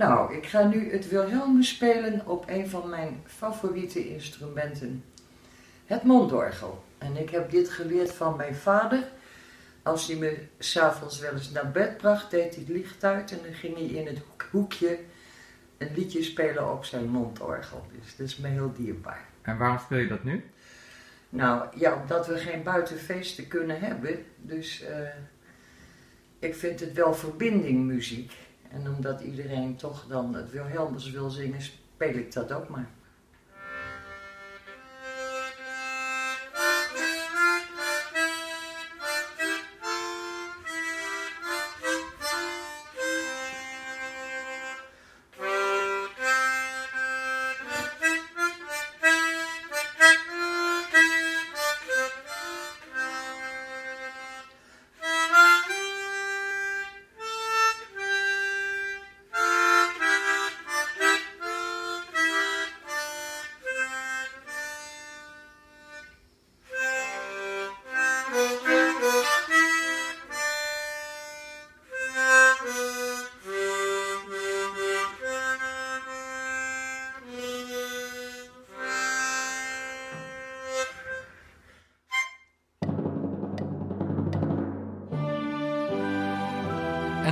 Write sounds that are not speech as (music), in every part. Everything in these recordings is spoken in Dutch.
Nou, ik ga nu het Wilhelmus spelen op een van mijn favoriete instrumenten. Het mondorgel. En ik heb dit geleerd van mijn vader. Als hij me s'avonds wel eens naar bed bracht, deed hij het licht uit en dan ging hij in het hoekje een liedje spelen op zijn mondorgel. Dus dat is me heel dierbaar. En waarom speel je dat nu? Nou ja, omdat we geen buitenfeesten kunnen hebben. Dus uh, ik vind het wel verbinding muziek. En omdat iedereen toch dan het Wilhelmus wil zingen, speel ik dat ook maar.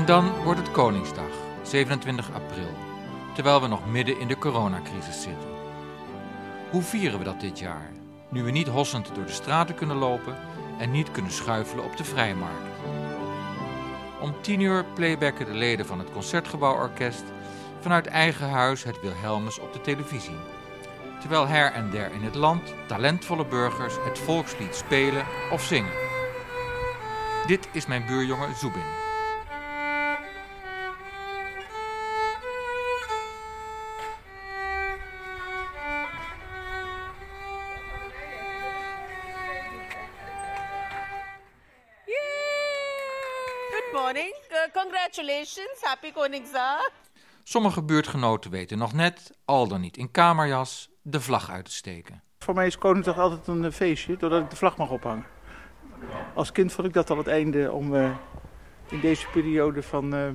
Dan wordt het Koningsdag, 27 april, terwijl we nog midden in de coronacrisis zitten. Hoe vieren we dat dit jaar, nu we niet hossend door de straten kunnen lopen en niet kunnen schuifelen op de vrijmarkt? Om 10 uur playbacken de leden van het Concertgebouworkest vanuit eigen huis het Wilhelmus op de televisie. Terwijl her en der in het land talentvolle burgers het volkslied spelen of zingen. Dit is mijn buurjongen Zubin. Sommige buurtgenoten weten nog net, al dan niet in kamerjas, de vlag uit te steken. Voor mij is Koningsdag altijd een eh, feestje, doordat ik de vlag mag ophangen. Als kind vond ik dat al het einde om uh, in deze periode van uh,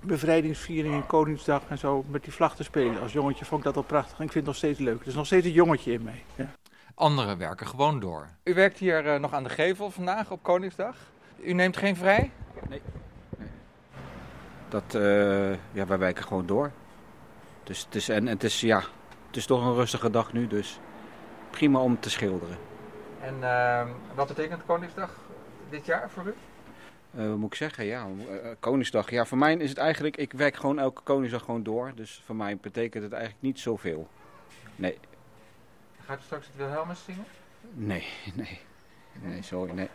bevrijdingsviering en Koningsdag en zo met die vlag te spelen. Als jongetje vond ik dat al prachtig en ik vind het nog steeds leuk. Er is nog steeds een jongetje in mij. Ja. Anderen werken gewoon door. U werkt hier nog aan de gevel vandaag op Koningsdag. U neemt geen vrij? Nee. Dat, uh, ja, wij wijken gewoon door. Dus het is, en, het, is, ja, het is toch een rustige dag nu, dus prima om te schilderen. En uh, wat betekent Koningsdag dit jaar voor u? Uh, wat moet ik zeggen? Ja, Koningsdag. Ja, voor mij is het eigenlijk, ik werk gewoon elke Koningsdag gewoon door. Dus voor mij betekent het eigenlijk niet zoveel. Nee. Gaat u straks het Wilhelmus zingen? Nee, (laughs) nee. Nee, sorry, nee.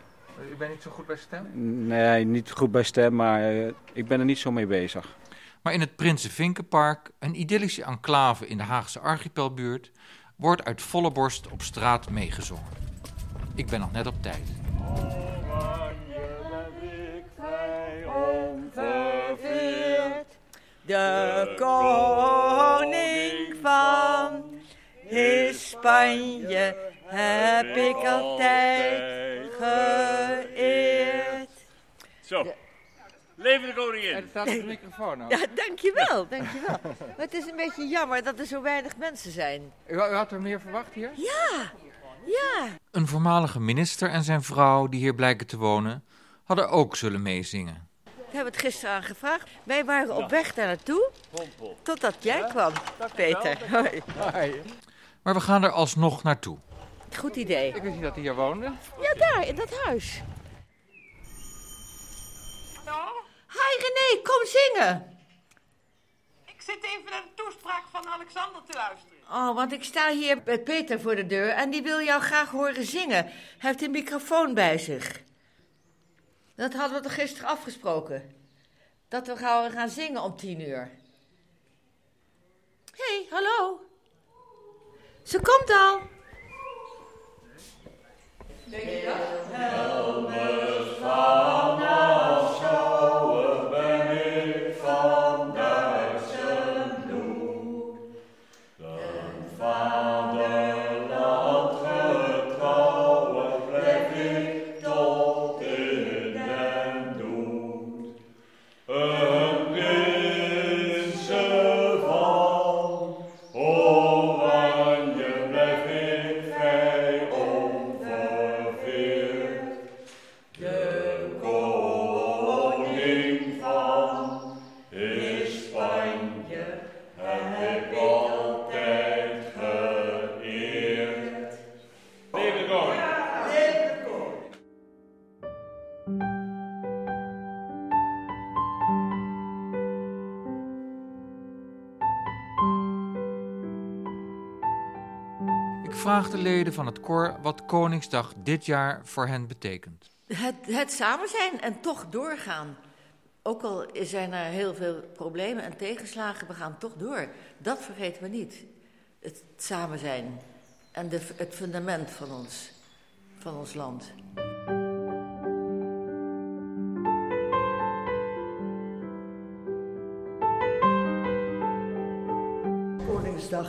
U bent niet zo goed bij stem? Nee, niet goed bij stem, maar uh, ik ben er niet zo mee bezig. Maar in het Prinsenvinkenpark, een idyllische enclave in de Haagse archipelbuurt, wordt uit volle borst op straat meegezongen. Ik ben nog net op tijd. De koning van Spanje heb ik altijd geëerd. Zo. Leven de koningin. Er staat de microfoon Ja, dankjewel, dankjewel. maar het is een beetje jammer dat er zo weinig mensen zijn. U, u had er meer verwacht hier? Ja, ja. Een voormalige minister en zijn vrouw die hier blijken te wonen, hadden ook zullen meezingen. We hebben het gisteren aangevraagd. Wij waren op weg daar naartoe, totdat jij kwam, Peter. Hoi. Hoi. Maar we gaan er alsnog naartoe. Goed idee. Ik wist niet dat hij hier woonde. Ja, daar, in dat huis. Hallo? Hi René, kom zingen. Ik zit even naar de toespraak van Alexander te luisteren. Oh, want ik sta hier bij Peter voor de deur en die wil jou graag horen zingen. Hij heeft een microfoon bij zich. Dat hadden we toch gisteren afgesproken? Dat we gaan, gaan zingen om tien uur. Hé, hey, hallo. Ze komt al. Denk je dat? Helmers vanaf schouwen Vraag de leden van het koor wat Koningsdag dit jaar voor hen betekent. Het, het samen zijn en toch doorgaan. Ook al zijn er heel veel problemen en tegenslagen, we gaan toch door. Dat vergeten we niet. Het samen zijn en de, het fundament van ons, van ons land.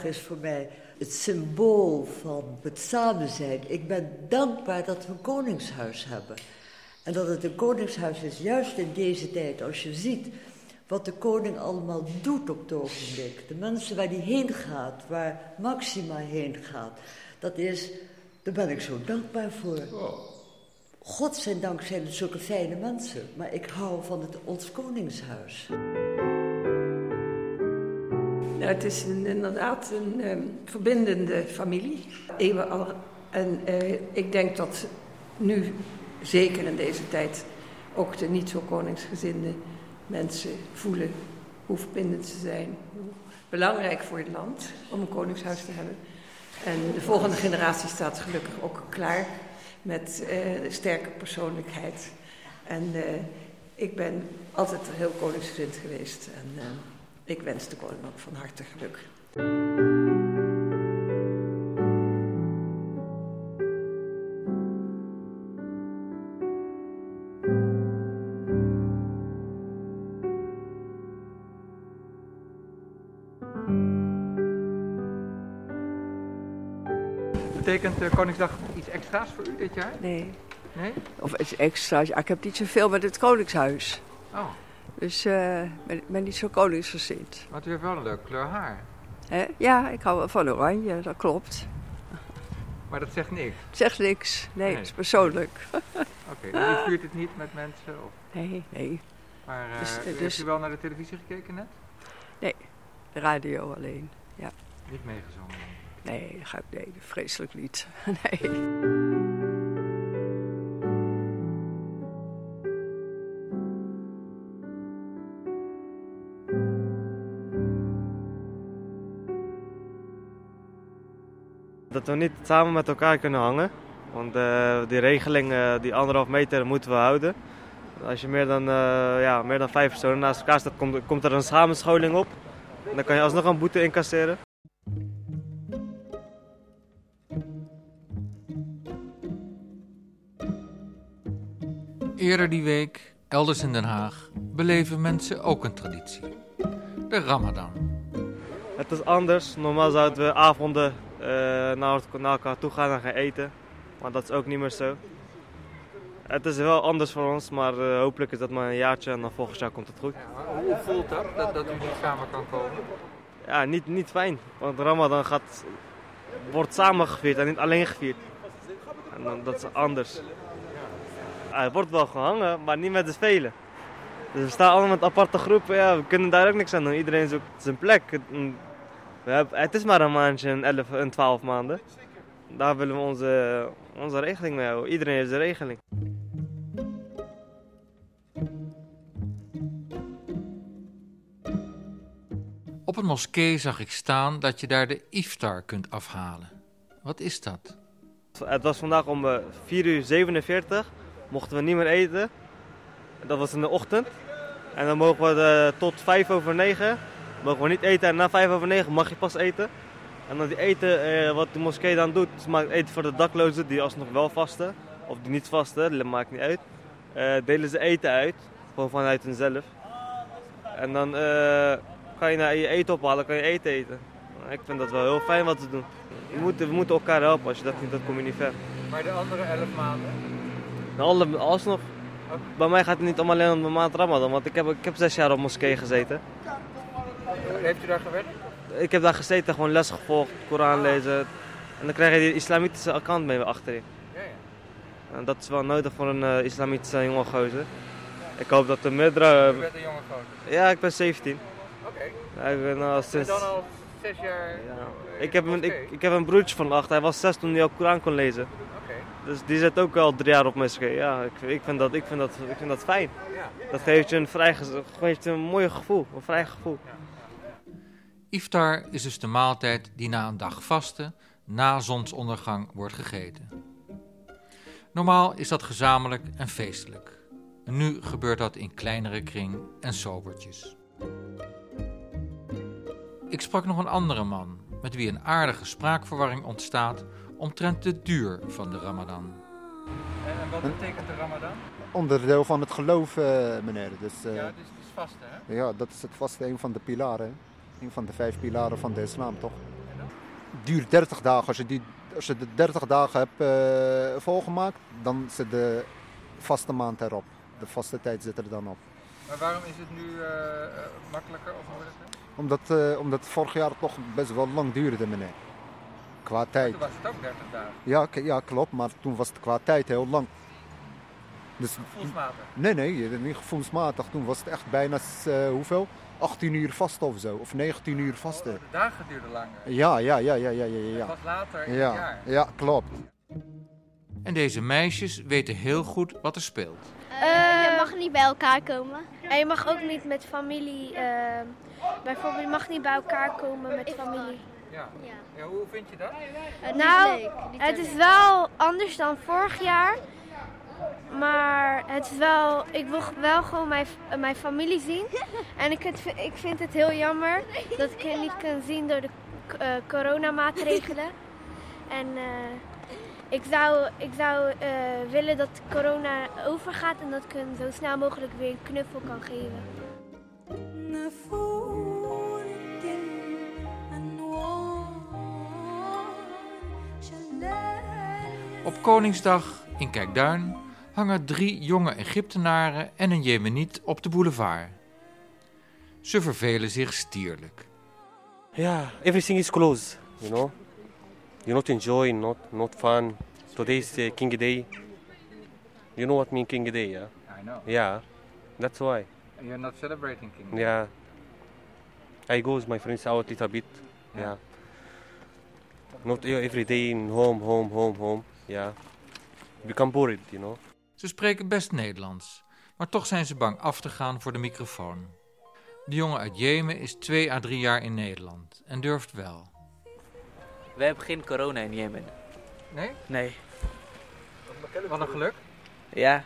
Is voor mij het symbool van het samen zijn. Ik ben dankbaar dat we een koningshuis hebben. En dat het een koningshuis is, juist in deze tijd, als je ziet wat de koning allemaal doet op het ogenblik. De mensen waar die heen gaat, waar Maxima heen gaat. Dat is, daar ben ik zo dankbaar voor. Godzijdank zijn het zulke fijne mensen, maar ik hou van het, ons koningshuis. Het is inderdaad een ehm, verbindende familie, eeuwen al. En eh, ik denk dat nu, zeker in deze tijd, ook de niet zo koningsgezinde mensen voelen hoe verbindend ze zijn. Hoe belangrijk voor het land om een koningshuis te hebben. En de volgende generatie staat gelukkig ook klaar met een sterke persoonlijkheid. En eh, ik ben altijd heel koningsgezind geweest. En ik wens de koning ook van harte geluk. Betekent Koningsdag iets extra's voor u dit jaar? Nee. Nee? Of iets extra's. Ja, ik heb niet zoveel met het Koningshuis. Oh, Dus eh, ik ben, ben niet zo koningsgezind. maar u heeft wel een leuk kleur haar. Hè? Ja, ik hou wel van oranje, dat klopt. Maar dat zegt niks. Het zegt niks. Nee, Nee. het is persoonlijk. (laughs) Oké, dus u vuurt het niet met mensen? Of, Nee, nee. maar eh, Dus- heeft dus- u wel naar de televisie gekeken net? De radio alleen. Niet meegezongen. Nee, dat ga ik, nee, vreselijk niet. (laughs) nee. Dat we niet samen met elkaar kunnen hangen. Want eh, die regeling, eh, die anderhalf meter, moeten we houden. Als je meer dan, eh, ja, meer dan vijf personen naast elkaar staat, komt, komt er een samenscholing op. En dan kan je alsnog een boete incasseren. Eerder die week, elders in Den Haag, beleven mensen ook een traditie. De Ramadan. Het is anders. Normaal zouden we avonden naar, naar elkaar toe gaan en gaan eten. Maar dat is ook niet meer zo. Het is wel anders voor ons, maar eh, hopelijk is dat maar een jaartje en dan volgend jaar komt het goed. hoe voelt dat, dat, dat u niet samen kan komen? Ja, niet, niet fijn. Want Ramadan gaat, wordt samen gevierd en niet alleen gevierd. En dan, dat is anders. Ja, het wordt wel gehangen, maar niet met de velen. Dus we staan allemaal met aparte groepen. Ja, we kunnen daar ook niks aan doen. Iedereen zoekt zijn plek. Het, we hebben, het is maar een maandje, een 11 en 12 maanden. Daar willen we onze, onze regeling mee houden. Iedereen heeft zijn regeling. Op een moskee zag ik staan dat je daar de iftar kunt afhalen. Wat is dat? Het was vandaag om eh, 4 uur 47. Mochten we niet meer eten. Dat was in de ochtend. En dan mogen we eh, tot 5 over 9. Mogen we niet eten. En na 5 over 9 mag je pas eten. En dan die eten, eh, wat de moskee dan doet, ze maakt eten voor de daklozen die alsnog wel vasten. Of die niet vasten, dat maakt niet uit. Eh, delen ze eten uit. Gewoon vanuit hunzelf. En dan eh, kan je naar je eten ophalen, kan je eten eten. Ik vind dat wel heel fijn wat ze doen. We moeten, we moeten elkaar helpen, als je dat niet doet, kom je niet ver. Maar de andere elf maanden? Alle, alsnog, bij mij gaat het niet om alleen om de maand Ramadan, want ik heb, ik heb zes jaar op moskee gezeten. Heeft u daar gewerkt? Ik heb daar gezeten, gewoon les gevolgd, Koran lezen. En dan krijg je die islamitische account mee achterin. Ja, ja. En dat is wel nodig voor een eh, islamitische jonge gozer. Ik hoop dat de meerdere... U bent een jonge gozer. Ja, ik ben 17. Oké. Ik ben al sinds... dan al zes jaar... Ja. Ik, heb een, ik, ik heb een broertje van acht. Hij was zes toen hij al Koran kon lezen. Oké. Dus die zit ook al drie jaar op moskee. Ja, ik, ik, vind dat, ik, vind dat, ik vind dat fijn. Ja. Dat geeft je een, vrij, ge- geeft je een mooi gevoel, een vrij gevoel. Iftar is dus de maaltijd die na een dag vasten, na zonsondergang, wordt gegeten. Normaal is dat gezamenlijk en feestelijk. En nu gebeurt dat in kleinere kring en sobertjes. Ik sprak nog een andere man, met wie een aardige spraakverwarring ontstaat omtrent de duur van de Ramadan. En wat betekent de Ramadan? Onderdeel van het geloof, eh, meneer. Dus, eh, Ja, het is, het is vast, hè? ja, dat is het vaste een van de pilaren. Een van de vijf pilaren van de islam, toch? Duurt 30 dagen. Als je, die, als je de 30 dagen hebt eh, volgemaakt, dan zit de vaste maand erop. De vaste tijd zit er dan op. Maar waarom is het nu eh, eh, makkelijker of moeilijker? Omdat, omdat het vorig jaar toch best wel lang duurde, meneer. Qua tijd. Toen was het ook 30 dagen. Ja, ja, klopt, maar toen was het qua tijd heel lang. Dus, Gevoelsmatig. nee, nee, niet gevoelsmatig. Toen was het echt bijna, hoeveel? 18 uur vast of zo, of 19 uur vasten. De dagen duurden langer. Ja, ja, ja, ja, ja, ja. ja. Het was later in ja, het jaar. Ja, klopt. En deze meisjes weten heel goed wat er speelt. je mag niet bij elkaar komen. En je mag ook niet met familie. eh, bijvoorbeeld, je mag niet bij elkaar komen met familie. Ja. ja. Hoe vind je dat? nou, het is wel anders dan vorig jaar. Maar het is wel, ik wil wel gewoon mijn, mijn familie zien. En ik, het, ik vind het heel jammer dat ik het niet kan zien door de eh, coronamaatregelen. En eh, ik zou, ik zou eh, willen dat corona overgaat en dat ik hem zo snel mogelijk weer een knuffel kan geven. Op Koningsdag in Kijkduin hangen drie jonge Egyptenaren en een Jemeniet op de boulevard. Ze vervelen zich stierlijk. Yeah, everything is closed, you know. You not enjoy, not not fun. Today is uh, King Day. You know what mean King Day, yeah? I know. Yeah, that's why. You're not celebrating King Day. Yeah. I go with my friends out a little bit. Yeah. Not e- every day in home, home, home, home. Yeah. Become bored, you know. Ze spreken best Nederlands, maar toch zijn ze bang af te gaan voor de microfoon. De jongen uit Jemen is twee à drie jaar in Nederland en durft wel. We hebben geen corona in Jemen. Nee? Nee. Wat een geluk. Ja,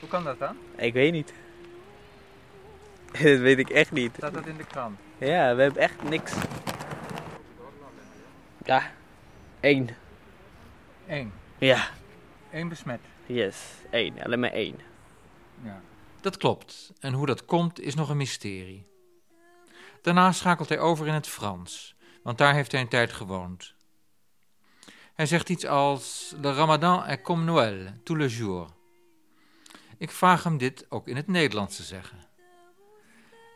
Hoe kan dat dan? ik weet niet. (laughs) dat weet ik echt niet. Staat dat in de krant? Ja, we hebben echt niks. Ja, één. Eén. Ja. Eén besmet. Yes, één. Alleen maar één. Ja. Dat klopt, en hoe dat komt is nog een mysterie. Daarna schakelt hij over in het Frans, want daar heeft hij een tijd gewoond. Hij zegt iets als: Le Ramadan est comme Noël, tous les jours. Ik vraag hem dit ook in het Nederlands te zeggen.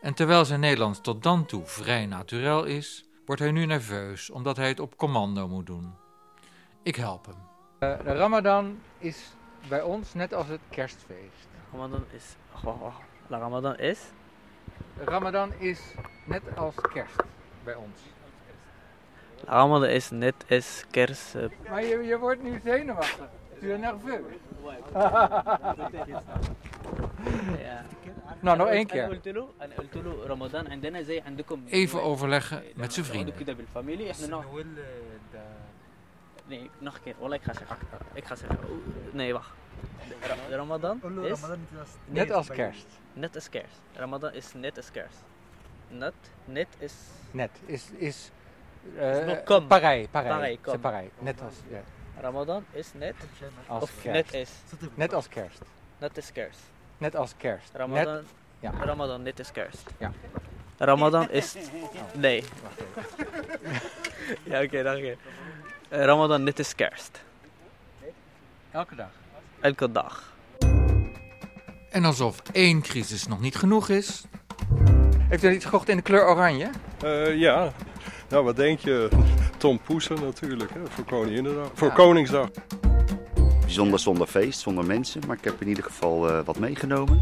En terwijl zijn Nederlands tot dan toe vrij naturel is, wordt hij nu nerveus omdat hij het op commando moet doen. Ik help hem. Eh, de Ramadan is bij ons net als het kerstfeest. Ramadan is. Oh, oh, Ramadan is? Ramadan is net als kerst bij ons. Ramadan is net als kerst. Eh, maar je, je wordt nu zenuwachtig. Tu es nerveux. Nou, nog één keer. Even overleggen met zijn vrienden. Nee, nog een keer. Wallah, ik ga zeggen. Ik ga zeggen. Oeh, Nee, wacht. De, Ramadan is... Net als kerst. Net als kerst. Ramadan is net als kerst. Net, net is... Net is. is Is eh, nog kom. Parij, parij. Parij. Net als, ja. Ramadan is net... als of kerst. net is... Net als kerst. Net is kerst. Net als kerst. Ramadan, Net, ja. Ramadan net is kerst. Ja. Ramadan is... Nee. (laughs) ja, oké, dank je. Eh, Ramadan net is kerst. Elke dag. Elke dag. En alsof één crisis nog niet genoeg is, Heeft u iets gekocht in de kleur oranje? Eh, ja, nou wat denk je? Tom Poesen natuurlijk, hè, voor Koninginnedag. Voor Ja. Koningsdag. Bijzonder zonder feest, zonder mensen. Maar ik heb in ieder geval eh, wat meegenomen.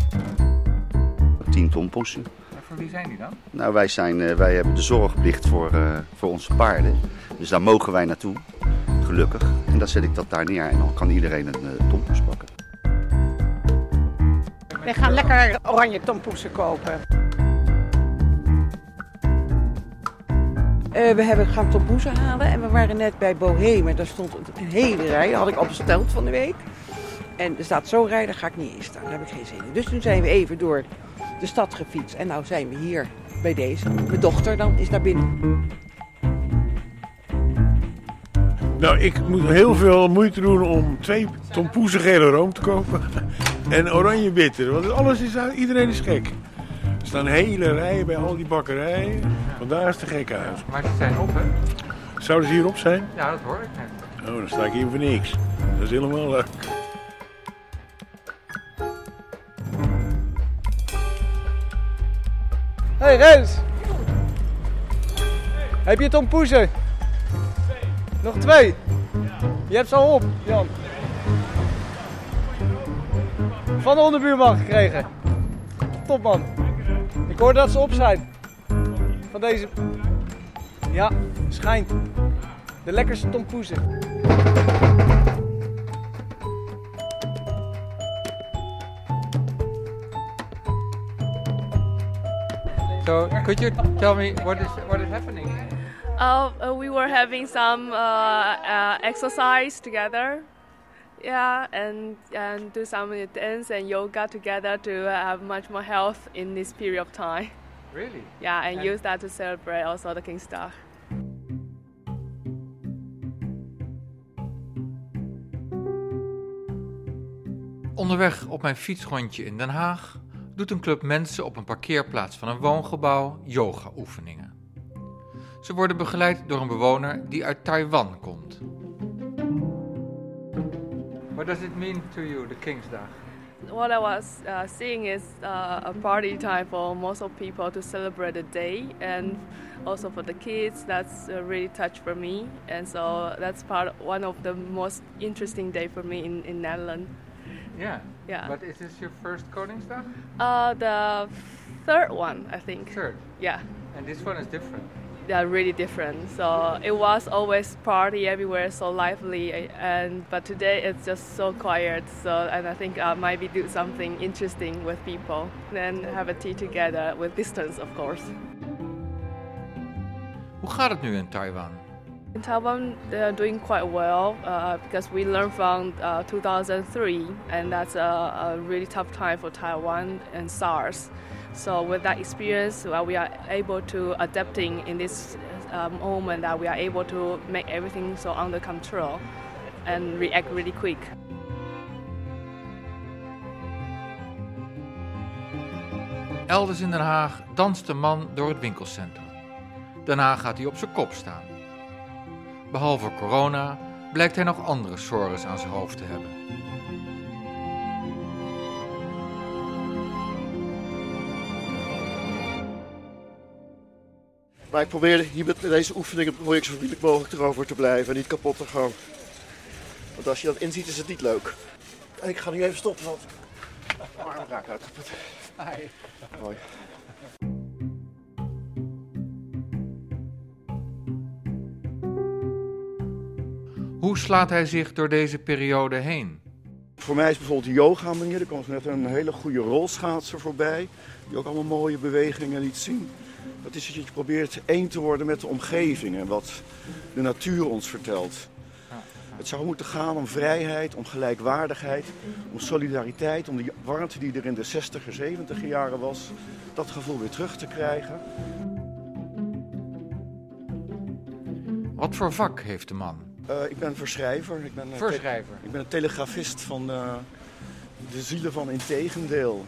10 tompossen. Voor wie zijn die dan? Nou, wij, zijn, eh, wij hebben de zorgplicht voor, eh, voor onze paarden. Dus daar mogen wij naartoe, gelukkig. En dan zet ik dat daar neer en dan kan iedereen een uh, tompoes pakken. We gaan lekker oranje tompoesen kopen. Uh, we hebben gaan tompoesen halen en we waren net bij Bohemen. Daar stond een hele rij, had ik al besteld van de week. En er staat zo'n rij, daar ga ik niet in staan. Daar heb ik geen zin in. Dus toen zijn we even door de stad gefietst. En nou zijn we hier bij deze. Mijn dochter dan is daar binnen. Nou, ik moet heel veel moeite doen om twee tompoesen gele room te kopen. (laughs) En oranje bitter. Want alles is, iedereen is gek. Er staan hele rijen bij al die bakkerijen. Vandaar is het een gekke huis. Maar ze zijn op, hè? Zouden ze hier op zijn? Ja, dat hoor ik net. Oh, dan sta ik hier voor niks. Dat is helemaal leuk. Hey Reus. Heb je tompoezen? Nog twee? Je hebt ze al op, Jan. Van de onderbuurman gekregen. Top man. Ik hoor dat ze op zijn. Van deze. Ja, schijnt. De lekkerste tompoezen. So, could you tell me what is what is happening? Uh, uh, we were having some uh, uh, exercise together, yeah, and and do some dance and yoga together to have much more health in this period of time. Really? Yeah, and, And- use that to celebrate also the Kingstar. Onderweg op mijn fietsrondje in Den Haag doet een club mensen op een parkeerplaats van een woongebouw yoga-oefeningen. Ze worden begeleid door een bewoner die uit Taiwan komt. What does it mean to you, the Kingsdag? What I was uh, seeing is uh, a party time for most of people to celebrate the day, and also for the kids. That's uh, really touch for me, and so that's part one of the most interesting day for me in in Netherlands. Yeah. Yeah. But is this your first Koningsdag? Uh, the third one, I think. Third. Yeah. And this one is different. They're really different. So it was always party everywhere, so lively, and but today it's just so quiet. So and I think uh, maybe do something interesting with people, then have a tea together with distance, of course. Hoe gaat het nu in Taiwan? In Taiwan, they're doing quite well uh, because we learned from uh, 2003, and that's a, a really tough time for Taiwan and SARS. So with that experience, well, we are able to adapting in this uh, moment that we are able to make everything so under control and react really quick. Elders in Den Haag danst een man door het winkelcentrum. Daarna gaat hij op zijn kop staan. Behalve corona blijkt hij nog andere sores aan zijn hoofd te hebben. Maar ik probeer hier met deze oefeningen probeer ik zo vriendelijk mogelijk erover te blijven en niet kapot te gaan. Want als je dat inziet is het niet leuk. En ik ga nu even stoppen, want mijn arm raakt uitgeput. Mooi. Hoe slaat hij zich door deze periode heen? Voor mij is bijvoorbeeld de yoga manier. Er kwam net een hele goede rolschaatser voorbij. Die ook allemaal mooie bewegingen liet zien. Dat is dat je probeert één te worden met de omgeving en wat de natuur ons vertelt. Het zou moeten gaan om vrijheid, om gelijkwaardigheid, om solidariteit, om die warmte die er in de 60er, 70er jaren was, dat gevoel weer terug te krijgen. Wat voor vak heeft de man? Eh, ik ben verschrijver. Ik ben, eh, Verschrijver. ik ben een telegrafist van eh, de zielen van Integendeel.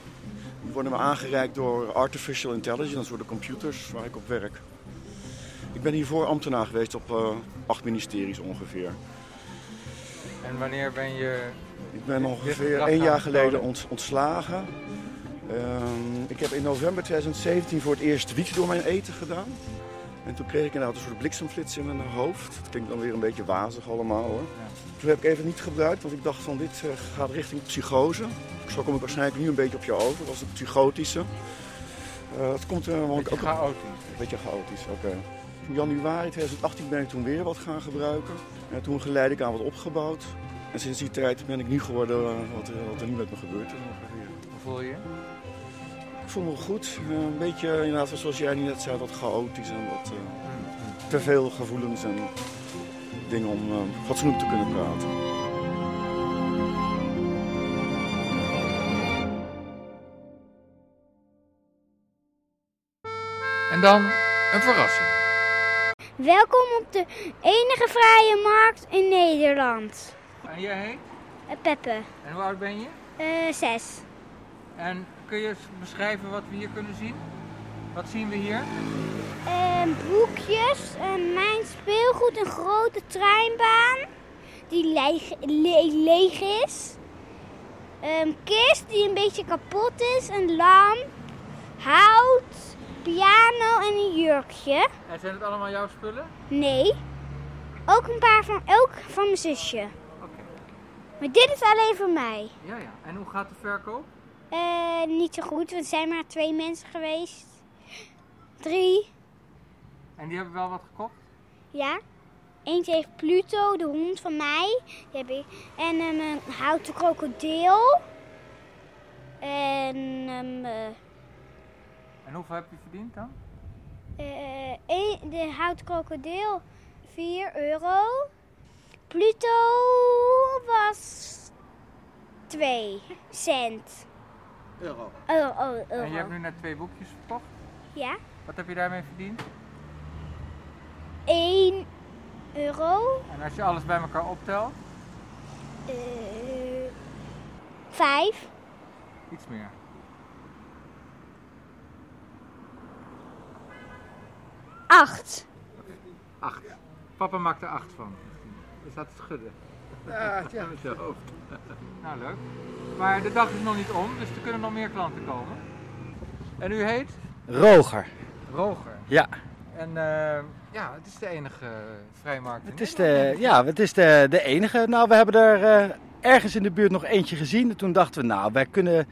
Worden me aangereikt door Artificial Intelligence, door de computers waar ik op werk. Ik ben hiervoor ambtenaar geweest op eh, acht ministeries ongeveer. En wanneer ben je... Ik ben ongeveer één jaar geleden ont- ontslagen. Ehm, ik heb in november 2017 voor het eerst wiet door mijn eten gedaan. En toen kreeg ik inderdaad een soort bliksemflits in mijn hoofd. Het klinkt dan weer een beetje wazig allemaal hoor. Toen heb ik even niet gebruikt, want ik dacht van dit eh, gaat richting psychose. Zo kom ik waarschijnlijk nu een beetje op je over, als een psychotische. Uh, het komt uh, Beetje ook chaotisch. Een beetje chaotisch, oké. In januari 2018 ben ik toen weer wat gaan gebruiken. En toen geleidelijk aan wat opgebouwd. En sinds die tijd ben ik niet geworden wat, er, wat er niet met me gebeurd is. Hoe voel je je? Ik voel me goed. een beetje, inderdaad, zoals jij net zei, wat chaotisch en wat te veel gevoelens en dingen om fatsoenlijk te kunnen praten. En dan een verrassing. Welkom op de enige vrije markt in Nederland. En jij heet? Peppe. En hoe oud ben je? Uh, zes. En kun je beschrijven wat we hier kunnen zien? Wat zien we hier? Uh, boekjes, mijn speelgoed, een grote treinbaan die leeg, le leeg is. Een kist die een beetje kapot is, een lamp, hout, piano en een jurkje. En zijn het allemaal jouw spullen? Nee. Ook een paar van, ook van mijn zusje. Oké. Maar dit is alleen voor mij. Ja, ja. En hoe gaat de verkoop? Uh, niet zo goed, want er zijn maar twee mensen geweest. Drie. En die hebben wel wat gekocht? Ja. Eentje heeft Pluto, de hond van mij. Die heb ik. En um, een houten krokodil. En um, uh, en hoeveel heb je verdiend dan? Uh, een, de houten krokodil 4 euro. Pluto was 2 cent. Euro. Oh, oh, euro. En je hebt nu net twee boekjes verkocht? Ja. Wat heb je daarmee verdiend? 1 euro. En als je alles bij elkaar optelt? Uh, 5. Iets meer. Acht. Acht. Papa maakt er acht van. Staat te schudden. Ja, ja. Met je hoofd. nou, leuk. Maar de dag is nog niet om, dus er kunnen nog meer klanten komen. En u heet? Roger. Roger. Ja. En uh, ja, het is de enige vrijmarkt. Het is de, ja, het is de, de enige. Nou, we hebben er uh, ergens in de buurt nog eentje gezien. En toen dachten we, nou, wij kunnen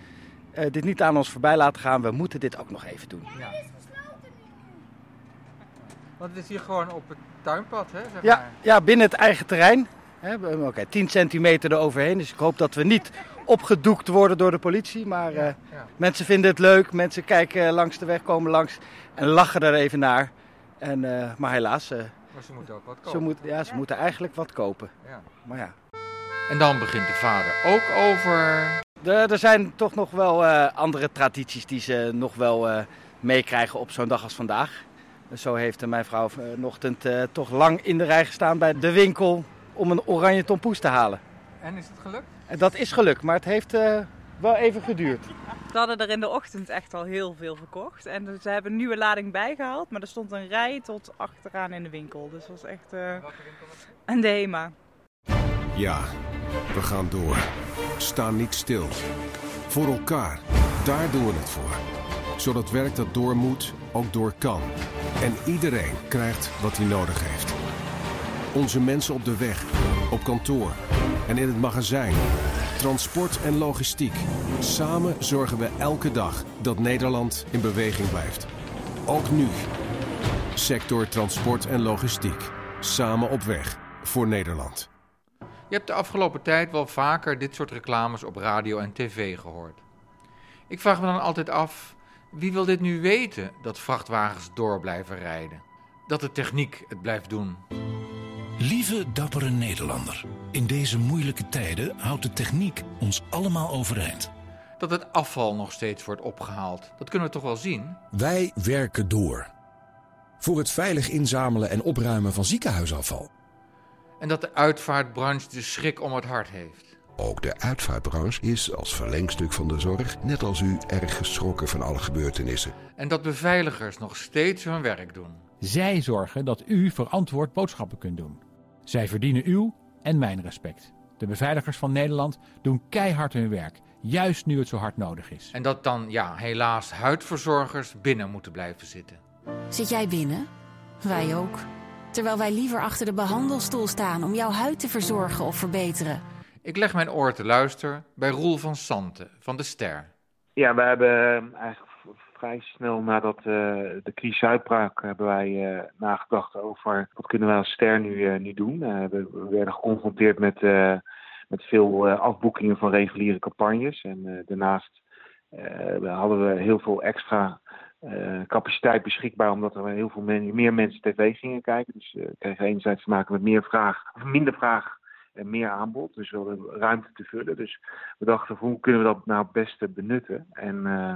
uh, dit niet aan ons voorbij laten gaan. We moeten dit ook nog even doen. Ja. Want het is hier gewoon op het tuinpad, hè? Zeg ja, maar. ja, binnen het eigen terrein. Oké, okay, 10 centimeter eroverheen. Dus ik hoop dat we niet opgedoekt worden door de politie. Maar ja, uh, ja. mensen vinden het leuk. Mensen kijken langs de weg, komen langs en lachen er even naar. En, uh, maar helaas. Uh, maar ze moeten ook wat kopen. Ze, moet, ja, ze moeten eigenlijk wat kopen. Ja. Maar ja. En dan begint de vader ook over. Er, er zijn toch nog wel andere tradities die ze nog wel meekrijgen op zo'n dag als vandaag. Zo heeft mijn vrouw vanochtend uh, toch lang in de rij gestaan bij de winkel om een oranje tompoes te halen. En is het gelukt? En dat is gelukt, maar het heeft uh, wel even geduurd. We hadden er in de ochtend echt al heel veel verkocht. En ze hebben een nieuwe lading bijgehaald, maar er stond een rij tot achteraan in de winkel. Dus dat was echt uh, een de HEMA. Ja, we gaan door. Sta niet stil. Voor elkaar, daar doen we het voor. Zodat werk dat door moet, ook door kan. En iedereen krijgt wat hij nodig heeft. Onze mensen op de weg, op kantoor en in het magazijn. Transport en logistiek. Samen zorgen we elke dag dat Nederland in beweging blijft. Ook nu. Sector transport en logistiek. Samen op weg voor Nederland. Je hebt de afgelopen tijd wel vaker dit soort reclames op radio en tv gehoord. Ik vraag me dan altijd af, wie wil dit nu weten, dat vrachtwagens door blijven rijden? Dat de techniek het blijft doen? Lieve dappere Nederlander, in deze moeilijke tijden houdt de techniek ons allemaal overeind. Dat het afval nog steeds wordt opgehaald, dat kunnen we toch wel zien? Wij werken door. Voor het veilig inzamelen en opruimen van ziekenhuisafval. En dat de uitvaartbranche de schrik om het hart heeft. Ook de uitvaartbranche is als verlengstuk van de zorg, net als u, erg geschrokken van alle gebeurtenissen. En dat beveiligers nog steeds hun werk doen. Zij zorgen dat u verantwoord boodschappen kunt doen. Zij verdienen uw en mijn respect. De beveiligers van Nederland doen keihard hun werk, juist nu het zo hard nodig is. En dat dan, ja, helaas huidverzorgers binnen moeten blijven zitten. Zit jij binnen? Wij ook. Terwijl wij liever achter de behandelstoel staan om jouw huid te verzorgen of verbeteren. Ik leg mijn oor te luisteren bij Roel van Santen van de Ster. Ja, we hebben eigenlijk vrij snel nadat uh, de crisis uitbrak hebben wij uh, nagedacht over wat kunnen we als ster nu, uh, nu doen. We, we, werden geconfronteerd met, met veel afboekingen van reguliere campagnes. En daarnaast hadden we heel veel extra capaciteit beschikbaar omdat er heel veel meer mensen tv gingen kijken. Dus we kregen enerzijds te maken met meer vraag, of minder vraag meer aanbod. Dus we hadden ruimte te vullen. Dus we dachten, hoe kunnen we dat nou het beste benutten? En uh,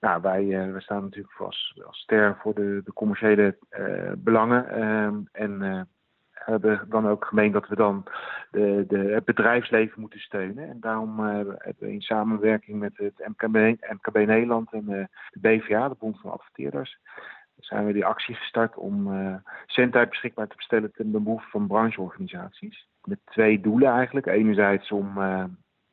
nou, wij, uh, staan natuurlijk als, ster voor de, de commerciële uh, belangen. Ehm, en hebben dan ook gemeend dat we dan de, de, het bedrijfsleven moeten steunen. En daarom hebben we in samenwerking met het MKB, MKB Nederland en de BVA, de Bond van Adverteerders, zijn we die actie gestart om uh, beschikbaar te stellen ten behoeve van brancheorganisaties. Met twee doelen eigenlijk. Enerzijds om uh,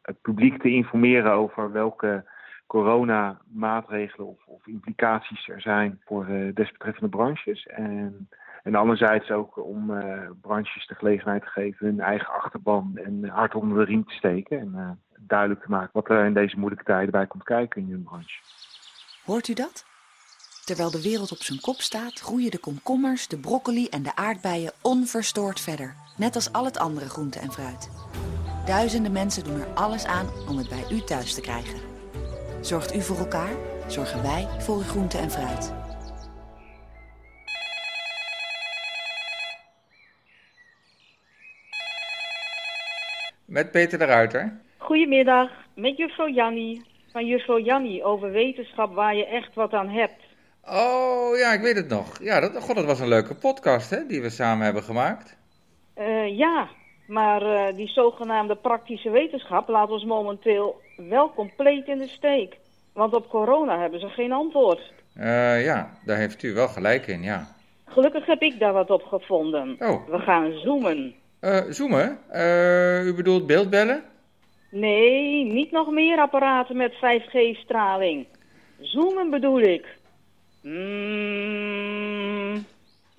het publiek te informeren over welke coronamaatregelen of, of implicaties er zijn voor uh, desbetreffende branches. En, en anderzijds ook om branches de gelegenheid te geven hun eigen achterban en hard onder de riem te steken. En duidelijk te maken wat er in deze moeilijke tijden bij komt kijken in hun branche. Hoort u dat? Terwijl de wereld op zijn kop staat, groeien de komkommers, de broccoli en de aardbeien onverstoord verder. Net als al het andere groente en fruit. Duizenden mensen doen er alles aan om het bij u thuis te krijgen. Zorgt u voor elkaar, zorgen wij voor uw groente en fruit. Met Peter de Ruiter. Goedemiddag, met juffrouw Jannie. Van juffrouw Jannie over wetenschap waar je echt wat aan hebt. Oh, ja, ik weet het nog. Ja, dat, god, dat was een leuke podcast, hè, die we samen hebben gemaakt. Uh, ja, maar uh, die zogenaamde praktische wetenschap laat ons momenteel wel compleet in de steek. Want op corona hebben ze geen antwoord. Uh, ja, daar heeft u wel gelijk in, ja. Gelukkig heb ik daar wat op gevonden. Oh. We gaan zoomen. zoomen? u bedoelt beeldbellen? Nee, niet nog meer apparaten met 5G-straling. Zoomen bedoel ik. Mm.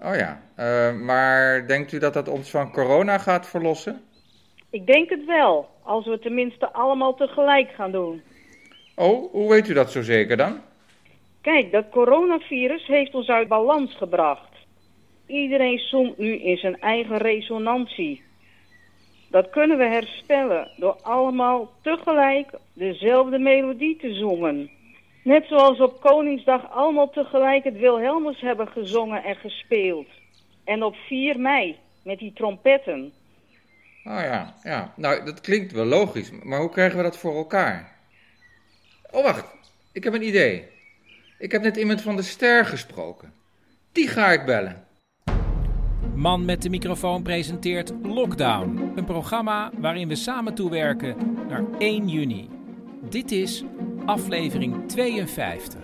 Oh ja, uh, maar denkt u dat dat ons van corona gaat verlossen? Ik denk het wel, als we het tenminste allemaal tegelijk gaan doen. Oh, hoe weet u dat zo zeker dan? Kijk, dat coronavirus heeft ons uit balans gebracht. Iedereen zoomt nu in zijn eigen resonantie. Dat kunnen we herstellen door allemaal tegelijk dezelfde melodie te zoomen. Net zoals op Koningsdag allemaal tegelijk het Wilhelmus hebben gezongen en gespeeld. En op 4 mei, met die trompetten. Oh ja, ja. Nou, dat klinkt wel logisch. Maar hoe krijgen we dat voor elkaar? Oh, wacht. Ik heb een idee. Ik heb net iemand van de ster gesproken. Die ga ik bellen. Man met de microfoon presenteert Lockdown. Een programma waarin we samen toewerken naar 1 juni. Dit is aflevering 52.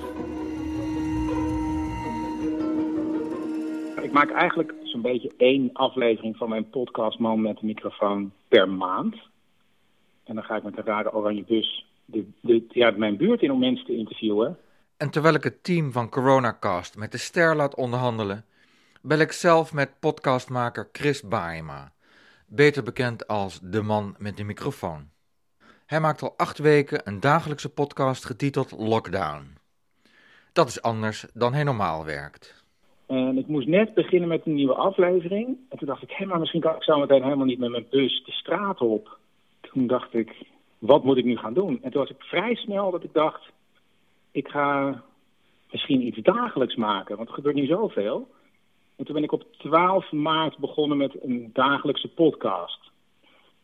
Ik maak eigenlijk zo'n beetje één aflevering van mijn podcast Man met de microfoon per maand. En dan ga ik met een rare oranje bus de, de, ja, mijn buurt in om mensen te interviewen. En terwijl ik het team van Coronacast met de ster laat onderhandelen, bel ik zelf met podcastmaker Chris Baema, beter bekend als de man met de microfoon. Hij maakt al acht weken een dagelijkse podcast getiteld Lockdown. Dat is anders dan hij normaal werkt. En ik moest net beginnen met een nieuwe aflevering. En toen dacht ik, hé, maar misschien kan ik zo meteen helemaal niet met mijn bus de straat op. Toen dacht ik, wat moet ik nu gaan doen? En toen was ik vrij snel dat ik dacht, ik ga misschien iets dagelijks maken. Want er gebeurt nu zoveel. En toen ben ik op 12 maart begonnen met een dagelijkse podcast.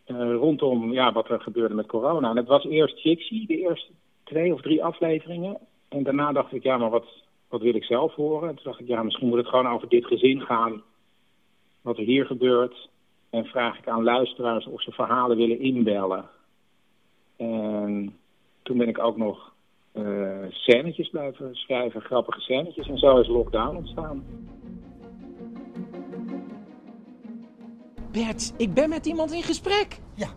Uh, rondom ja, wat er gebeurde met corona. En het was eerst fictie, de eerste twee of drie afleveringen. En daarna dacht ik, ja, maar wat, wat wil ik zelf horen? En toen dacht ik, ja, misschien moet het gewoon over dit gezin gaan. Wat er hier gebeurt. En vraag ik aan luisteraars of ze verhalen willen inbellen. En toen ben ik ook nog uh, scènetjes blijven schrijven, grappige scènetjes. En zo is Lockdown ontstaan. Bert, ik ben met iemand in gesprek. Ja.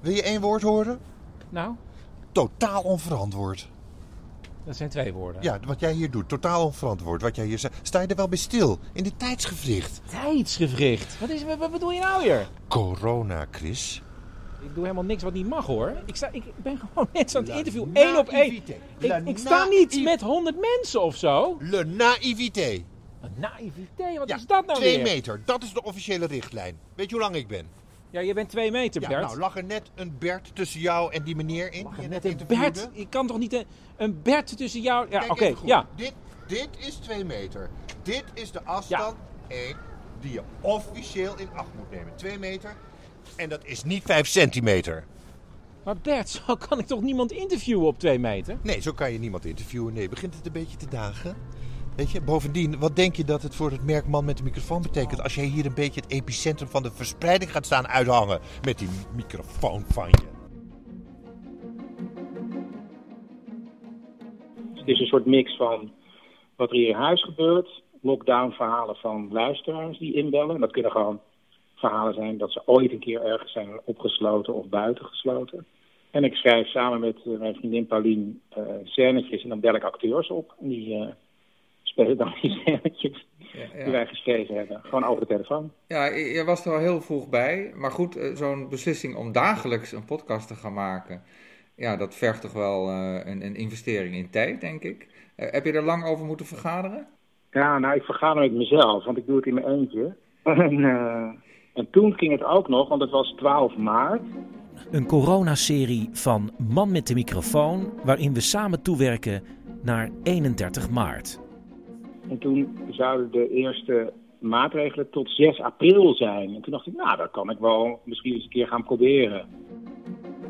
Wil je één woord horen? Nou? Totaal onverantwoord. Dat zijn twee woorden. Ja, wat jij hier doet. Totaal onverantwoord. Wat jij hier zegt. Sta je er wel bij stil? In dit tijdsgevricht. Tijdsgevricht? Wat, is, wat bedoel je nou weer? Corona, Chris. Ik doe helemaal niks wat niet mag hoor. Ik, sta, ik ben gewoon (laughs) mensen aan het interview. één op één. Ik, ik sta niet met honderd mensen of zo. Le naïvité. Naïvité? Wat is dat nou Twee weer? meter, dat is de officiële richtlijn. Weet je hoe lang ik ben? Ja, je bent twee meter, Ja, Bert. nou, lag er net een Bert tussen jou en die meneer in? je net Een? Bert, ik kan toch niet een, een Bert tussen jou... Ja, oké, ja. Dit, dit is twee meter. Dit is de afstand één, die je officieel in acht moet nemen. Twee meter. En dat is niet vijf centimeter. Maar Bert, (laughs) zo kan ik toch niemand interviewen op twee meter? Nee, zo kan je niemand interviewen. Nee, begint het een beetje te dagen? Weet je, bovendien, wat denk je dat het voor het merk man met de microfoon betekent als jij hier een beetje het epicentrum van de verspreiding gaat staan uithangen met die microfoon van je? Het is een soort mix van wat er hier in huis gebeurt, lockdown-verhalen van luisteraars die inbellen. En dat kunnen gewoon verhalen zijn dat ze ooit een keer ergens zijn opgesloten of buitengesloten. En ik schrijf samen met eh, mijn vriendin Paulien eh scènetjes en dan bel ik acteurs op. Die eh, spelen dan die ja. die wij geschreven hebben. Gewoon over de telefoon. Ja, je was er al heel vroeg bij. Maar goed, eh, zo'n beslissing om dagelijks een podcast te gaan maken... Ja, dat vergt toch wel eh, een, een investering in tijd, denk ik. Eh, heb je er lang over moeten vergaderen? Ja, nou, ik vergader met mezelf, want ik doe het in mijn eentje. (laughs) En, eh, en toen ging het ook nog, want het was 12 maart. Een coronaserie van Man met de microfoon, waarin we samen toewerken naar 31 maart. En toen zouden de eerste maatregelen tot 6 april zijn. En toen dacht ik, nou, dat kan ik wel misschien eens een keer gaan proberen.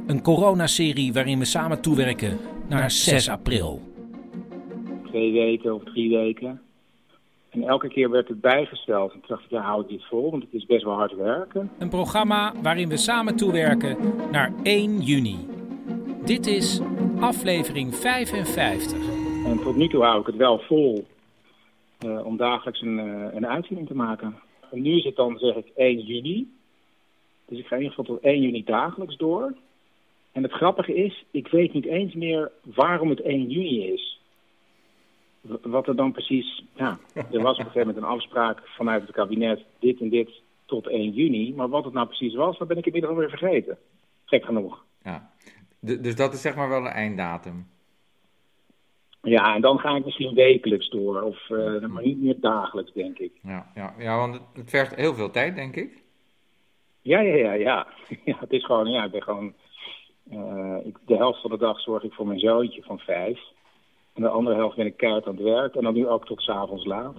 Een coronaserie waarin we samen toewerken naar 6 april. Twee weken of drie weken. En elke keer werd het bijgesteld. En toen dacht ik, ja, hou ik dit vol, want het is best wel hard werken. Een programma waarin we samen toewerken naar 1 juni. Dit is aflevering 55. En tot nu toe hou ik het wel vol eh, om dagelijks een, eh, een uitzending te maken. En nu is het dan, zeg ik, 1 juni. Dus ik ga in ieder geval tot 1 juni dagelijks door. En het grappige is, ik weet niet eens meer waarom het 1 juni is. Wat er dan precies... Ja, er was op een gegeven moment een afspraak vanuit het kabinet... dit en dit tot 1 juni. Maar wat het nou precies was, dat ben ik inmiddels alweer vergeten. Gek genoeg. Ja. Dus dat is zeg maar wel een einddatum. Ja, en dan ga ik misschien wekelijks door. Of, eh, maar niet meer dagelijks, denk ik. Ja, ja, ja want het, vergt heel veel tijd, denk ik. Ja, ja, ja, ja. (laughs) ja het is gewoon, ja, ik ben gewoon... eh, ik, de helft van de dag zorg ik voor mijn zoontje van vijf. En de andere helft ben ik keihard aan het werk. En dan nu ook tot 's avonds laat.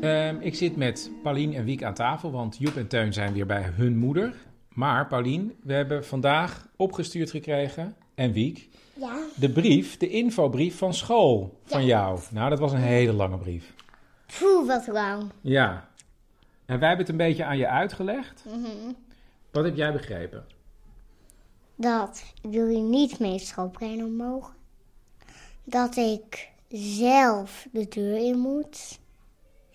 Ehm, ik zit met Paulien en Wiek aan tafel, want Joep en Teun zijn weer bij hun moeder. Maar Paulien, we hebben vandaag opgestuurd gekregen, en Wiek, Ja. de brief, de infobrief van school van jou. Nou, dat was een hele lange brief. Poeh, wat lang. Ja. En wij hebben het een beetje aan je uitgelegd. Mhm. Wat heb jij begrepen? Dat jullie niet mee schoolbrein mogen. Dat ik zelf de deur in moet.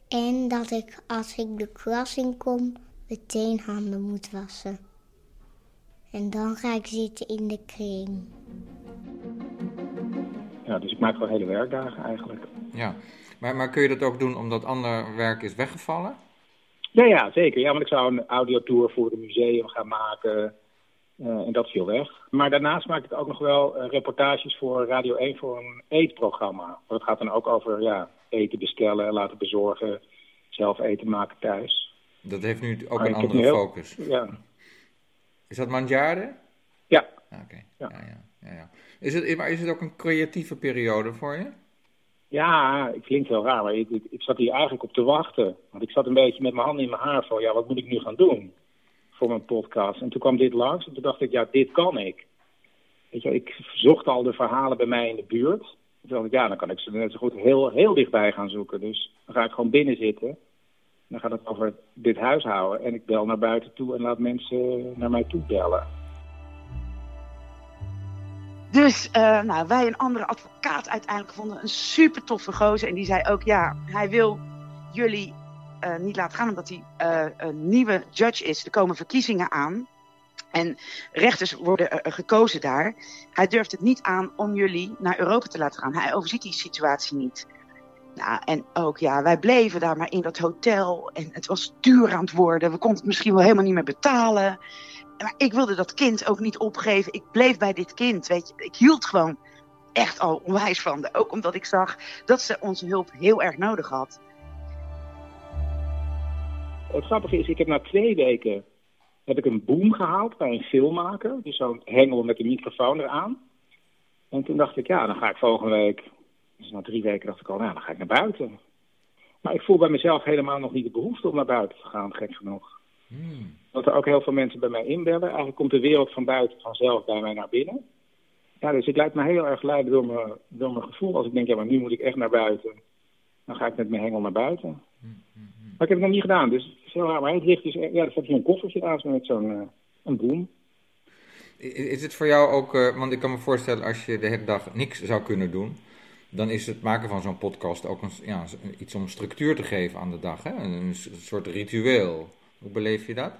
En dat ik als ik de klas in kom, meteen handen moet wassen. En dan ga ik zitten in de kring. Ja, dus ik maak wel hele werkdagen eigenlijk. Ja. Maar, maar kun je dat ook doen omdat ander werk is weggevallen? Ja, ja, zeker. Ja, want ik zou een audiotour voor het museum gaan maken. eh, en dat viel weg. Maar daarnaast maak ik ook nog wel eh, reportages voor Radio 1 voor een eetprogramma. Dat gaat dan ook over ja, eten bestellen, laten bezorgen, zelf eten maken thuis. Dat heeft nu ook Maar een andere heel- focus. Ja. Is dat Mandjaren? Ja. Oké. Ja. Ja, ja, ja. Is, het, maar is het ook een creatieve periode voor je? Ja, het klinkt heel raar, maar ik, ik, ik zat hier eigenlijk op te wachten. Want ik zat een beetje met mijn handen in mijn haar van, ja, wat moet ik nu gaan doen voor mijn podcast? En toen kwam dit langs en toen dacht ik, ja, dit kan ik. Weet je, ik zocht al de verhalen bij mij in de buurt. Toen dacht ik, ja, dan kan ik ze net zo goed heel, heel dichtbij gaan zoeken. Dus dan ga ik gewoon binnen zitten. Dan gaat het over dit huishouden. En ik bel naar buiten toe en laat mensen naar mij toe bellen. Dus eh, nou, wij een andere advocaat uiteindelijk vonden een super toffe gozer. En die zei ook, ja, hij wil jullie eh, niet laten gaan omdat hij eh, een nieuwe judge is. Er komen verkiezingen aan. En rechters worden gekozen daar. Hij durft het niet aan om jullie naar Europa te laten gaan. Hij overziet die situatie niet. Nou, en ook, ja, wij bleven daar maar in dat hotel. En het was duur aan het worden. We konden het misschien wel helemaal niet meer betalen. Maar ik wilde dat kind ook niet opgeven. Ik bleef bij dit kind, weet je. Ik hield gewoon echt al onwijs van. haar. Ook omdat ik zag dat ze onze hulp heel erg nodig had. Het grappige is, ik heb na twee weken heb ik een boom gehaald bij een filmmaker. Dus zo'n hengel met een microfoon eraan. En toen dacht ik, ja, dan ga ik volgende week... Dus na drie weken dacht ik al, nou, dan ga ik naar buiten. Maar ik voel bij mezelf helemaal nog niet de behoefte om naar buiten te gaan, gek genoeg. Dat er ook heel veel mensen bij mij inbellen. Eigenlijk komt de wereld van buiten vanzelf bij mij naar binnen. Ja, dus ik laat me heel erg leiden door mijn, door mijn gevoel. Als ik denk, ja, maar nu moet ik echt naar buiten. Dan ga ik met mijn hengel naar buiten. Maar ik heb het nog niet gedaan, dus het is heel raar. Maar het ligt dus, ja, er staat hier een koffertje naast me met zo'n eh, een boom. Is het voor jou ook, eh, want ik kan me voorstellen als je de hele dag niks zou kunnen doen, dan is het maken van zo'n podcast ook een, ja, iets om structuur te geven aan de dag, hè? Een, soort ritueel. Hoe beleef je dat?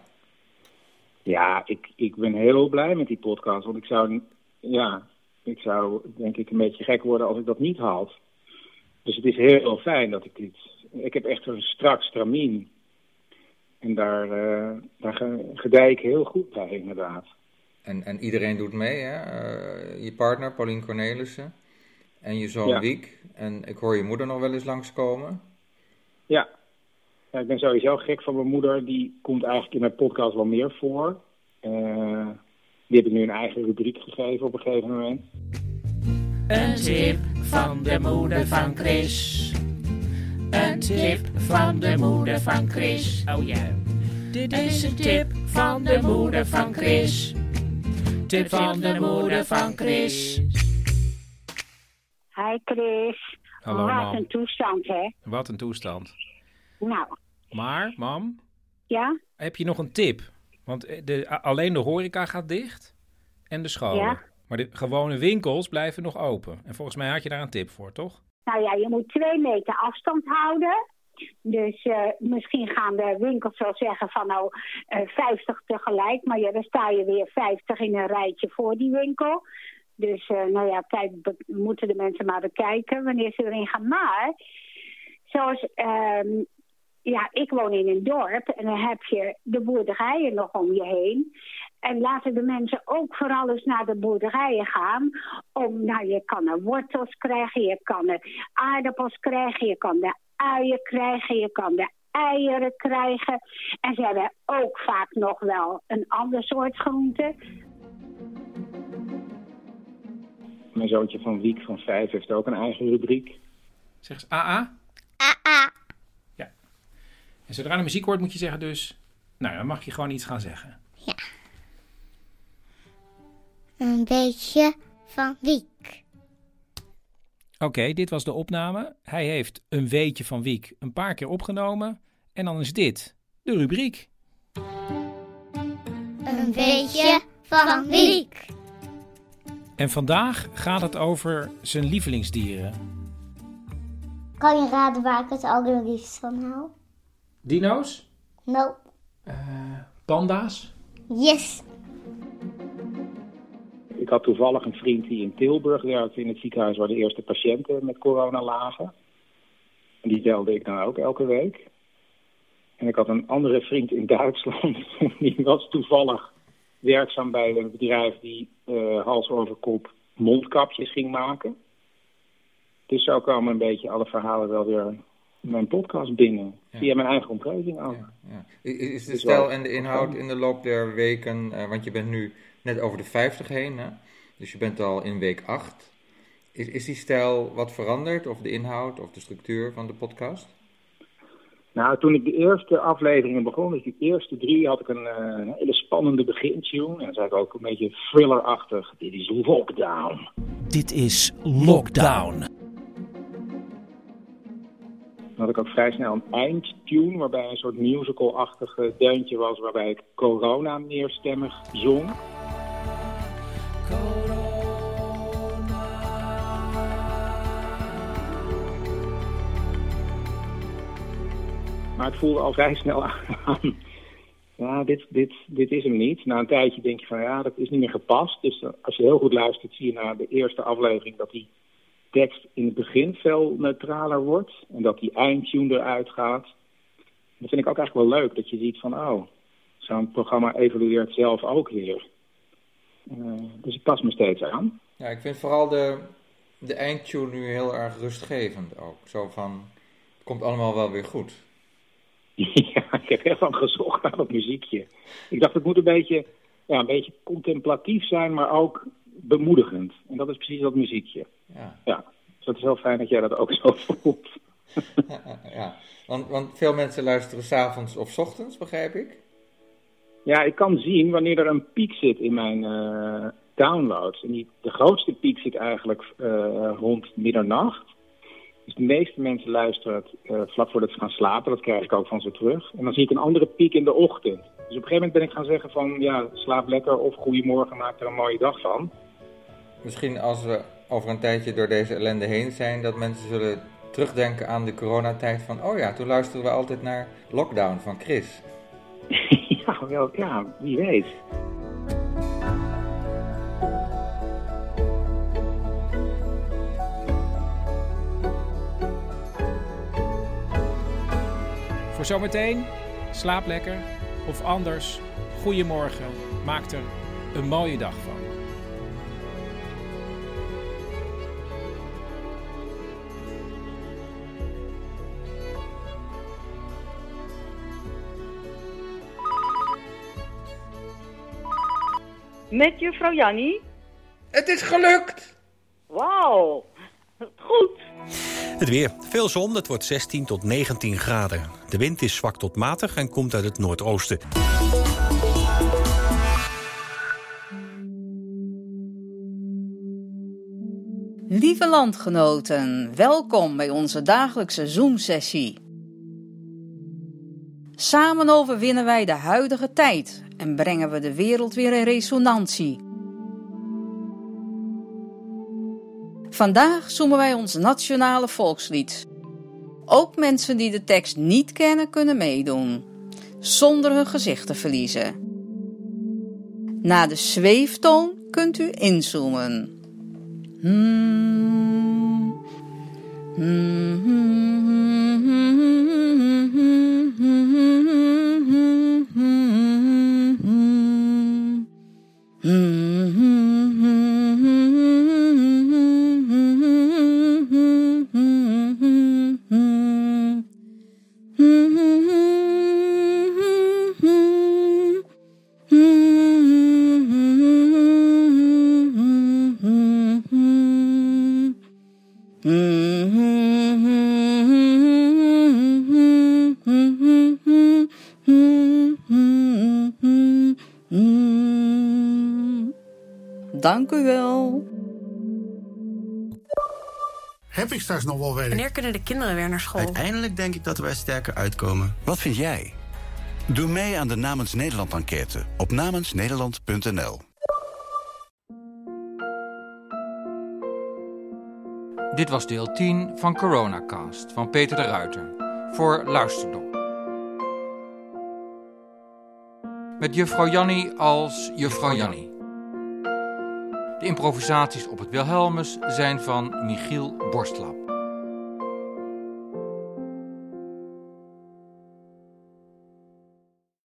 Ja, ik, ik ben heel blij met die podcast. Want ik zou, ja, ik zou denk ik een beetje gek worden als ik dat niet had. Dus het is heel fijn dat ik dit... Ik heb echt een strak stramien. En daar, eh, daar ge- gedij ik heel goed bij, inderdaad. En, en iedereen doet mee, hè? Eh, je partner, Paulien Cornelissen, en je zoon Ja. Wiek. En ik hoor je moeder nog wel eens langskomen. Ja. ja, ik ben sowieso gek van mijn moeder. Die komt eigenlijk in mijn podcast wel meer voor. Eh, die heb ik nu een eigen rubriek gegeven op een gegeven moment. Een tip van de moeder van Chris. Een tip van de moeder van Chris. Oh ja. Dit is een tip van de moeder van Chris. Tip van de moeder van Chris. Hi Chris. Hallo, Wat mam. een toestand, hè? Wat een toestand. Nou, Maar, mam, ja? heb je nog een tip? Want eh, de, alleen de horeca gaat dicht en de scholen. Ja. Maar de gewone winkels blijven nog open. En volgens mij had je daar een tip voor, toch? Nou ja, je moet twee meter afstand houden. Dus eh, misschien gaan de winkels wel zeggen van nou eh 50 tegelijk. Maar ja, dan sta je weer 50 in een rijtje voor die winkel. Dus eh, nou ja, kijk, moeten de mensen maar bekijken wanneer ze erin gaan. Maar zoals, ehm, ja, ik woon in een dorp en dan heb je de boerderijen nog om je heen. En laten de mensen ook vooral eens naar de boerderijen gaan. Om, nou, je kan er wortels krijgen, je kan er aardappels krijgen, je kan de uien krijgen, je kan de eieren krijgen. En ze hebben ook vaak nog wel een ander soort groente. Mijn zoontje van Wiek van vijf heeft ook een eigen rubriek. Zeg eens AA. Ja. En zodra de muziek hoort moet je zeggen dus... Nou, dan mag je gewoon iets gaan zeggen. Een beetje van Wiek. Oké, dit was de opname. Hij heeft een weetje van Wiek een paar keer opgenomen. En dan is dit de rubriek. Een beetje van Wiek. En vandaag gaat het over zijn lievelingsdieren. Kan je raden waar ik het allerliefst van hou? Dino's? Nope. Panda's? Yes. Ik had toevallig een vriend die in Tilburg werkte in het ziekenhuis waar de eerste patiënten met corona lagen. En die telde ik dan ook elke week. En ik had een andere vriend in Duitsland, (laughs) die was toevallig werkzaam bij een bedrijf die eh, hals over kop mondkapjes ging maken. Dus zo kwamen een beetje alle verhalen wel weer in mijn podcast binnen. Via mijn eigen omgeving ook. Ja. Is de Dus stijl en de inhoud in de loop der weken, eh, want je bent nu net over de 50 heen, hè? dus je bent al in week 8. Is, is die stijl wat veranderd, of de inhoud of de structuur van de podcast? Nou, toen ik de eerste afleveringen begon, dus die eerste drie, had ik een, eh, hele spannende begintune. En dan zei ik ook een beetje thrillerachtig. Dit is Lockdown. Dit is Lockdown. Dan had ik ook vrij snel een eindtune, waarbij een soort musical-achtige deuntje was, waarbij ik corona meerstemmig zong. Maar het voelde al vrij snel aan. (laughs) Ja, dit, dit, dit is hem niet. Na een tijdje denk je van ja, dat is niet meer gepast. Dus eh, als je heel goed luistert, zie je na de eerste aflevering dat hij tekst in het begin veel neutraler wordt. En dat die eindtune eruit gaat. Dat vind ik ook eigenlijk wel leuk. Dat je ziet van, oh, zo'n programma evolueert zelf ook weer. Uh, dus ik pas me steeds aan. Ja, ik vind vooral de, de eindtune nu heel erg rustgevend ook. Zo van, het komt allemaal wel weer goed. (laughs) Ja, ik heb heel lang gezocht naar dat muziekje. Ik dacht, het moet een beetje, ja, een beetje contemplatief zijn, maar ook bemoedigend. En dat is precies dat muziekje. Ja. ja. Dus het is heel fijn dat jij dat ook zo (laughs) voelt. ja, ja. Want, want veel mensen luisteren s'avonds of s ochtends, begrijp ik? Ja, ik kan zien wanneer er een piek zit in mijn uh, downloads. En die, de grootste piek zit eigenlijk uh, rond middernacht. Dus de meeste mensen luisteren het uh, vlak voordat ze gaan slapen. Dat krijg ik ook van ze terug. En dan zie ik een andere piek in de ochtend. Dus op een gegeven moment ben ik gaan zeggen van... ja, slaap lekker of goedemorgen, maak er een mooie dag van. Misschien als we over een tijdje door deze ellende heen zijn... dat mensen zullen terugdenken aan de coronatijd van... oh ja, toen luisterden we altijd naar Lockdown van Chris. (laughs) ja, wel, ja, wie weet. Zometeen, slaap lekker. Of anders, goedemorgen. Maak er een mooie dag van. Met juffrouw Jannie? Het is gelukt! Wauw, goed. Het weer. Veel zon, het wordt 16 tot 19 graden. De wind is zwak tot matig en komt uit het noordoosten. Lieve landgenoten, welkom bij onze dagelijkse Zoom-sessie. Samen overwinnen wij de huidige tijd en brengen we de wereld weer in resonantie. Vandaag zoomen wij ons nationale volkslied. Ook mensen die de tekst niet kennen kunnen meedoen, zonder hun gezicht te verliezen. Na de zweeftoon kunt u inzoomen. Hmm. Hmm. Nog wel? Wanneer kunnen de kinderen weer naar school? Uiteindelijk denk ik dat wij sterker uitkomen. Wat vind jij? Doe mee aan de Namens Nederland enquête op namensnederland.nl. Dit was deel 10 van Coronacast van Peter de Ruiter voor Luisterdom. Met juffrouw Jannie als juffrouw Jannie. De improvisaties op het Wilhelmus zijn van Michiel Borstlap.